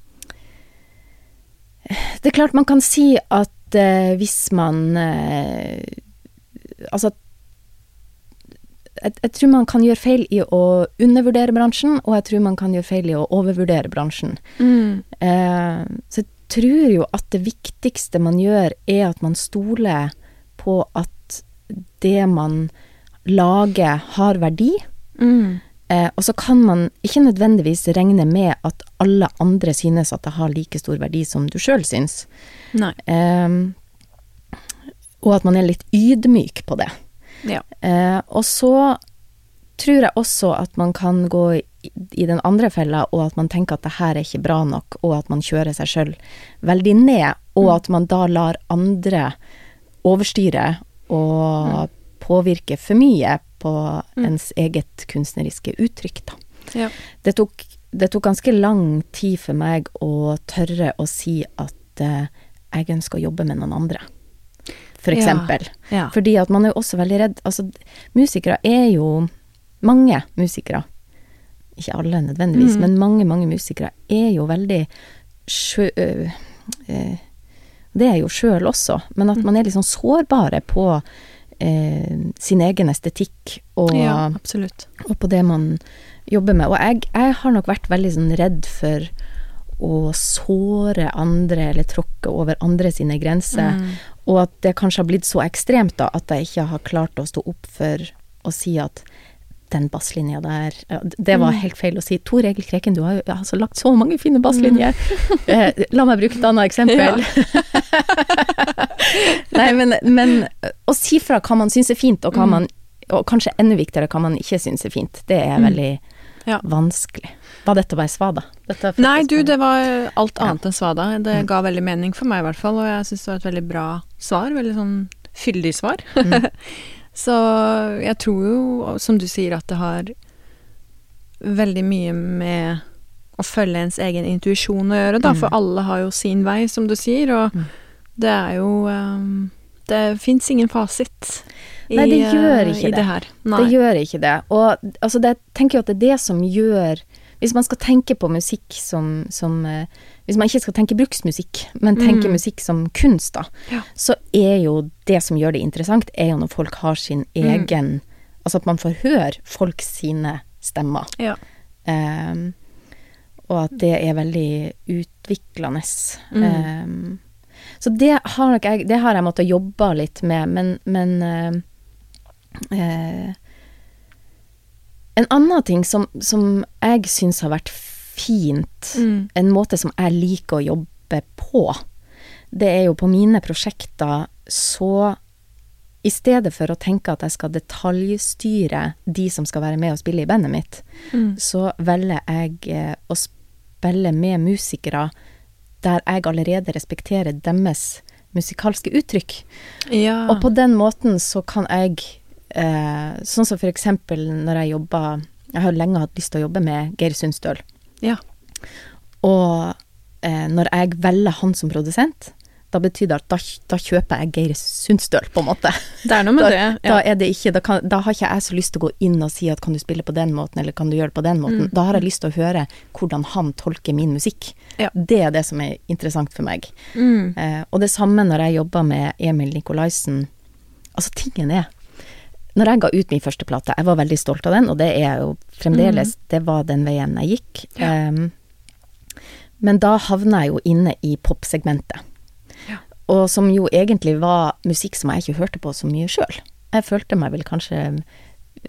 Det er klart man kan si at eh, hvis man eh, Altså jeg, jeg tror man kan gjøre feil i å undervurdere bransjen, og jeg tror man kan gjøre feil i å overvurdere bransjen. Mm. Eh, så jeg tror jo at det viktigste man gjør, er at man stoler på at det man lager, har verdi. Mm. Eh, og så kan man ikke nødvendigvis regne med at alle andre synes at det har like stor verdi som du sjøl syns. Eh, og at man er litt ydmyk på det. Ja. Eh, og så tror jeg også at man kan gå i, i den andre fella, og at man tenker at det her er ikke bra nok, og at man kjører seg sjøl veldig ned, og at man da lar andre overstyre og påvirke for mye på ens eget kunstneriske uttrykk, da. Ja. Det tok, det tok ganske lang tid for meg å tørre å si at eh, jeg ønsker å jobbe med noen andre, for eksempel. Ja. Fordi at man er jo også veldig redd Altså, musikere er jo Mange musikere, ikke alle nødvendigvis, Mm. men mange, mange musikere er jo veldig sjø... øh, øh, det er jo sjøl også, men at man er litt sånn sårbare på eh, sin egen estetikk og, Ja, og på det man jobber med. Og jeg, jeg har nok vært veldig sånn redd for å såre andre eller tråkke over andre sine grenser. Mm. Og at det kanskje har blitt så ekstremt da, at jeg ikke har klart å stå opp for å si at den basslinja der Det var helt feil å si. Tor Egil Kreken, du har jo altså lagt så mange fine basslinjer. Eh, la meg bruke et annet eksempel. Nei, men, men å si fra hva man syns er fint, og hva man Og kanskje enda viktigere hva man ikke syns er fint, det er veldig Ja. vanskelig. Var dette bare svada? Dette Nei, du, det var alt Ja. annet enn svada. Det Mm. ga veldig mening for meg, i hvert fall. Og jeg syns det var et veldig bra svar. Veldig sånn fyldig svar. Mm. Så jeg tror jo, som du sier, at det har veldig mye med å følge ens egen intuisjon å gjøre, da. Mm. For alle har jo sin vei, som du sier. Og Mm. Det er jo um, Det fins ingen fasit i, Nei, det gjør eh, ikke i det. det. Det gjør ikke det. Og altså, det, tenker jo at det er det som gjør Hvis man skal tenke på musikk som, som eh, Hvis man ikke skal tenke bruksmusikk, men tenke Mm. musikk som kunst, da, Ja. så er jo det som gjør det interessant, er jo når folk har sin Mm. egen Altså at man får høre folk sine stemmer. Ja. Um, og at det er veldig utviklende. Mm. Ehm, så det har nok jeg Det har jeg måttet jobbe litt med, men, men ehm, eh, En annen ting som, som jeg syns har vært fint, Mm. en måte som jeg liker å jobbe på, det er jo på mine prosjekter så i stedet for å tenke at jeg skal detaljstyre de som skal være med og spille i bandet mitt, Mm. så velger jeg eh, å spille med musikere der jeg allerede respekterer deres musikalske uttrykk. Ja. Og på den måten så kan jeg eh, Sånn som for eksempel når jeg jobba Jeg har lenge hatt lyst til å jobbe med Geir Sundstøl. ja. Og eh, når jeg velger han som produsent, da betyr det at da, da kjøper jeg Geir Sundstøl, på en måte. Det er noe med Da, det. da, er det ikke, da, kan, da har ikke jeg så lyst til å gå inn og si at kan du spille på den måten, eller kan du gjøre det på den måten. Mm. Da har jeg lyst til å høre hvordan han tolker min musikk. Ja. Det er det som er interessant for meg. Mm. Eh, og det samme når jeg jobba med Emil Nikolaisen. Altså, tingen er Når jeg ga ut min første plate, jeg var veldig stolt av den, og det er jeg jo fremdeles. Det var den veien jeg gikk. Mm. Ja. Em, men da havna jeg jo inne i popsegmentet. Og som jo egentlig var musikk som jeg ikke hørte på så mye sjøl. Jeg følte meg vel kanskje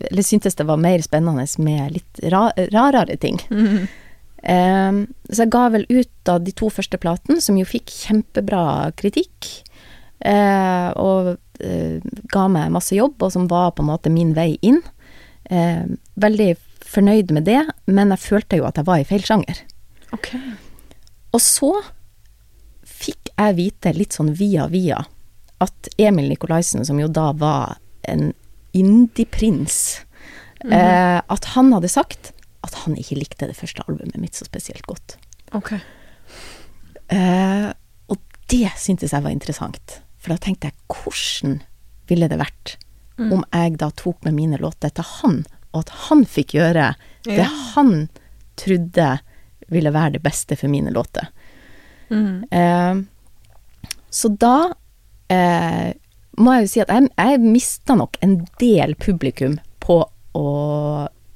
Eller syntes det var mer spennende med litt ra rarere ting. Mm. Um, så jeg ga vel ut av de to første platene, som jo fikk kjempebra kritikk. Uh, og uh, ga meg masse jobb, og som var på en måte min vei inn. Uh, veldig fornøyd med det, men jeg følte jo at jeg var i feil sjanger. Ok. Og så fikk jeg vite litt sånn via via at Emil Nikolaisen, som jo da var en indie-prins, eh, at han hadde sagt at han ikke likte det første albumet mitt så spesielt godt. Ok. Eh, og det syntes jeg var interessant, for da tenkte jeg hvordan ville det vært Mm. om jeg da tok med mine låter til han, og at han fikk gjøre det Ja. han trodde ville være det beste for mine låter. Mm. Eh, så da eh, må jeg jo si at jeg, jeg mista nok en del publikum på å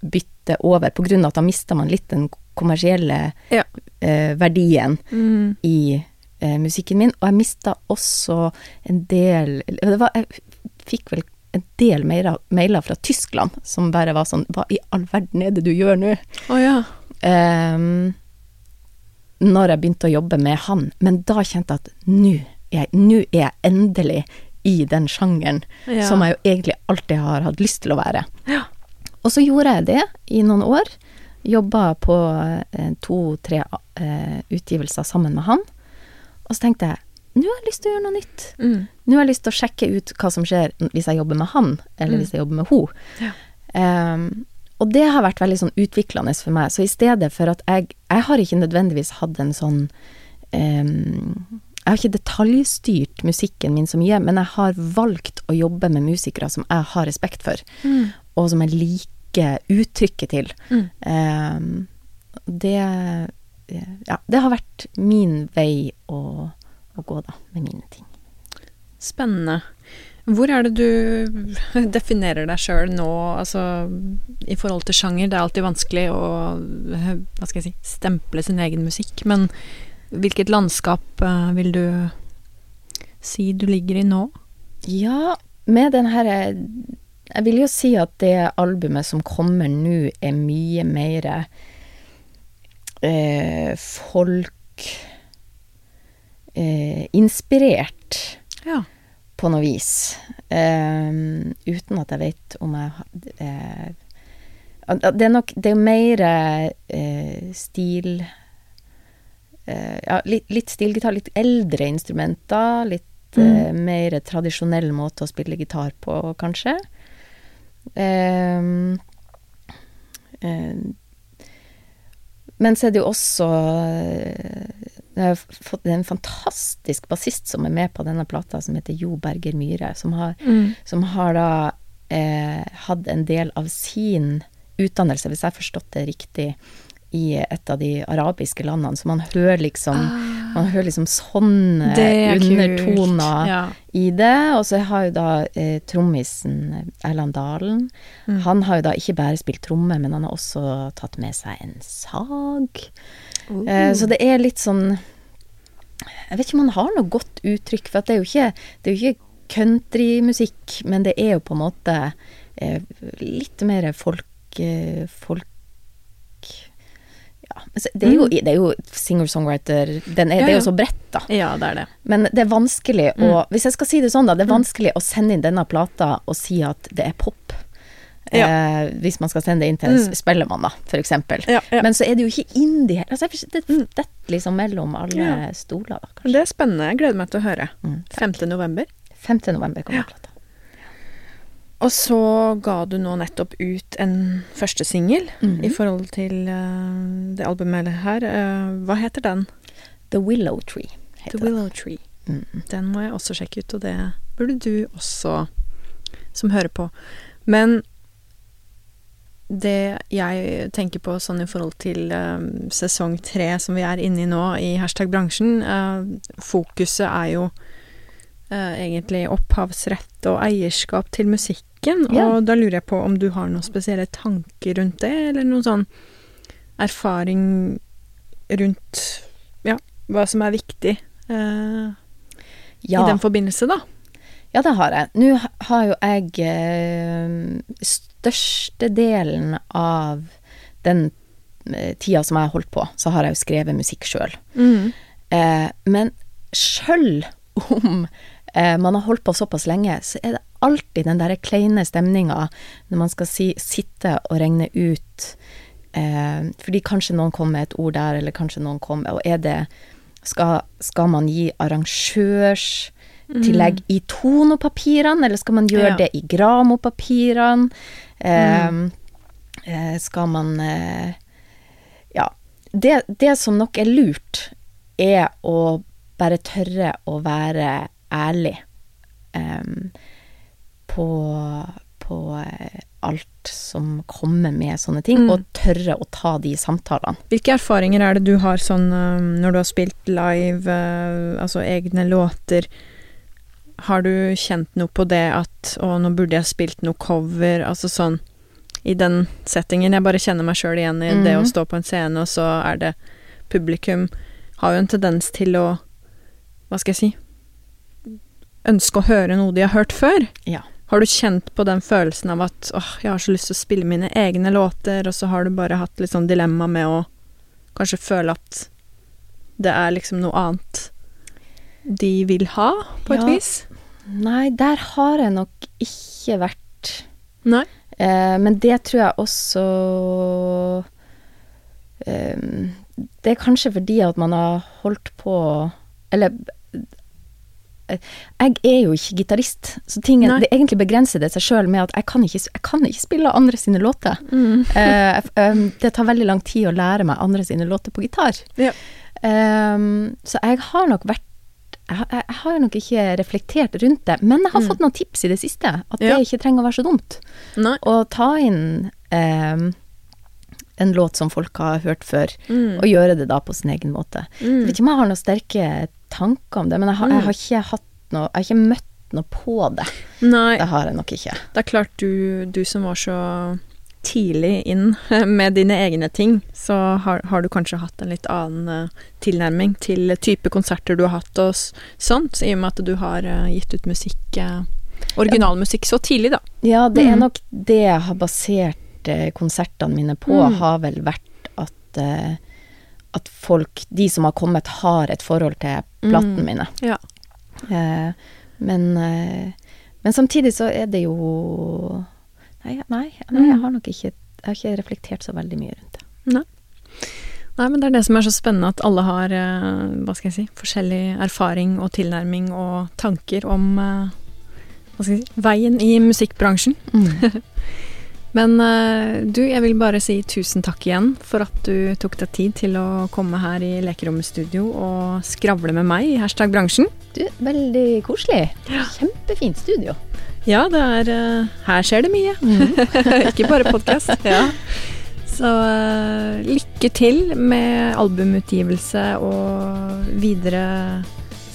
bytte over, på grunn av at da mista man litt den kommersielle Ja. eh, verdien Mm. i eh, musikken min. Og jeg mista også en del det var, Jeg fikk vel en del mailer, mailer fra Tyskland som bare var sånn Hva i all verden er det du gjør nå? Oh, ja. Ehm, når jeg begynte å jobbe med han. Men da kjente jeg at nå er er jeg endelig i den sjangeren Ja. som jeg jo egentlig alltid har hatt lyst til å være. Ja. Og så gjorde jeg det i noen år. Jobba på eh, to-tre eh, utgivelser sammen med han. Og så tenkte jeg nå har jeg lyst til å gjøre noe nytt. Mm. Nå har jeg lyst til å sjekke ut hva som skjer hvis jeg jobber med han, eller Mm. hvis jeg jobber med ho. Ja. Ehm, og det har vært veldig sånn utviklende for meg. Så i stedet for at jeg Jeg har ikke nødvendigvis hatt en sånn um, Jeg har ikke detaljstyrt musikken min så mye, men jeg har valgt å jobbe med musikere som jeg har respekt for, Mm. og som jeg liker uttrykket til. Mm. Um, det Ja, det har vært min vei å, å gå, da, med mine ting. Spennende. Hvor er det du definerer deg sjøl nå, altså i forhold til sjanger? Det er alltid vanskelig å hva skal jeg si, stemple sin egen musikk, men hvilket landskap eh, vil du si du ligger i nå? Ja, med den herre Jeg vil jo si at det albumet som kommer nå, er mye mer eh, folk eh, inspirert. Ja. På noe vis. Eh, uten at jeg vet om jeg eh, Det er nok Det er mer eh, stil eh, Ja, litt, litt stilgitar, litt eldre instrumenter. Litt eh, mer tradisjonell måte å spille gitar på, kanskje. Um, men så er det jo også Jeg har fått en fantastisk bassist som er med på denne plata, som heter Jo Berger Myhre, som har, Mm. som har da eh, hatt en del av sin utdannelse, hvis jeg har forstått det riktig, i et av de arabiske landene. Så man hører liksom Man hører liksom sånne Ah. Er undertoner Ja. i det. Og så har jo da eh, trommisen Erland Dalen Mm. Han har jo da ikke bare spilt tromme, men han har også tatt med seg en sag. Eh, så det er litt sånn Jeg vet ikke om han har noe godt uttrykk, for det er jo ikke, det er jo ikke countrymusikk, men det er jo på en måte eh, litt mer folk, eh, folk ja, altså, det, er jo, det er jo singer-songwriter den er, Ja, Det er jo så bredt, da. ja, det er det. Men det er vanskelig å Mm. Hvis jeg skal si det sånn, da. Det er vanskelig å sende inn denne plata og si at det er pop. Ja. Eh, hvis man skal sende det inn til Mm. spellemann, da, eksempel. Ja, ja. Men så er det jo ikke indie her. Altså, det detter liksom mellom alle Ja. stoler, da, kanskje. Det er spennende. Jeg gleder meg til å høre. Mm. 5. november. 5. november kommer Ja. plata. Og så ga du nå nettopp ut en første singel Mhm. i forhold til uh, det albumet her. Uh, hva heter den? The Willow Tree The. Willow Tree. Mm. Den må jeg også sjekke ut, og det burde du også, som hører på. Men det jeg tenker på sånn i forhold til uh, sesong tre som vi er inne i nå i hashtag bransjen, uh, fokuset er jo uh, egentlig opphavsrett og eierskap til musikken, Ja. og da lurer jeg på om du har noen spesielle tanker rundt det, eller noen sånn erfaring rundt ja, hva som er viktig Ja. i den forbindelse, da. Ja, det har jeg. Nå har jo jeg eh, Størstedelen av den eh, tida som jeg har holdt på, så har jeg jo skrevet musikk sjøl. Eh, men sjøl om eh, man har holdt på såpass lenge, så er det alltid den derre kleine stemninga når man skal si, sitte og regne ut eh, Fordi kanskje noen kom med et ord der, eller kanskje noen kom Og er det Skal, skal man gi arrangørstillegg i tonopapirene, eller skal man gjøre Ja. det i gramopapirene? Eh, eh, skal man eh, Ja. Det, det som nok er lurt, er å bare tørre å være ærlig em, på, på alt som kommer med sånne ting, Mm. og tørre å ta de samtalene. Hvilke erfaringer er det du har sånn når du har spilt live, altså egne låter? Har du kjent noe på det at å, nå burde jeg spilt noe cover, altså sånn i den settingen? Jeg bare kjenner meg sjøl igjen i det å Mhm. stå på en scene, og så er det publikum har jo en tendens til å, hva skal jeg si, ønske å høre noe de har hørt før. Ja. Har du kjent på den følelsen av at åh, jeg har så lyst til å spille mine egne låter, og så har du bare hatt litt sånn dilemma med å kanskje føle at det er liksom noe annet de vil ha, på et Ja. vis? Nei, der har jeg nok ikke vært. Nei. Eh, men det tror jeg også eh, Det er kanskje fordi at man har holdt på Eller eh, jeg er jo ikke gitarist, så tingen, det egentlig begrenser det seg sjøl med at jeg kan, ikke, jeg kan ikke spille andre sine låter. Mm. uh, det tar veldig lang tid å lære meg andre sine låter på gitar. Ja. Um, så jeg har nok vært jeg, har- jeg har nok ikke reflektert rundt det, men jeg har Mm. fått noen tips i det siste. At Ja. det ikke trenger å være så dumt. Nei. Å ta inn eh, en låt som folk har hørt før, Mm. og gjøre det da på sin egen måte. Jeg Mm. vet ikke om jeg har noen sterke tanker om det, men jeg har, jeg har ikke hatt noe Jeg har ikke møtt noe på det. Nei, Det har jeg nok ikke. det er klart du, du som var så tidlig inn med dine egne ting, så har, har du kanskje hatt en litt annen eh, tilnærming til type konserter du har hatt og sånt, i og med at du har eh, gitt ut musikk, eh, originalmusikk, så tidlig, da. Ja, det er Mhm. nok det jeg har basert konsertene mine på, Mm. har vel vært at at folk, de som har kommet, har et forhold til platene Mm. mine. Ja. Eh, men, men samtidig så er det jo Nei, nei, nei jeg Mm. har nok ikke Jeg har ikke reflektert så veldig mye rundt det. Nei, men det er det som er så spennende, at alle har, eh, hva skal jeg si, forskjellig erfaring og tilnærming og tanker om eh, hva skal jeg si, veien i musikkbransjen. Men eh, du, jeg vil bare si tusen takk igjen for at du tok deg tid til å komme her i Lekerommet studio og skravle med meg i hashtag bransjen. Du, veldig koselig. Kjempefint studio. Ja, det er eh, Her skjer det mye. Ikke bare podkast. Ja. Så eh, lykke til med albumutgivelse og videre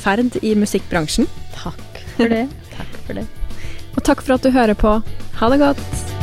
ferd i musikkbransjen. Takk for det. Takk for det. Og takk for at du hører på. Ha det godt.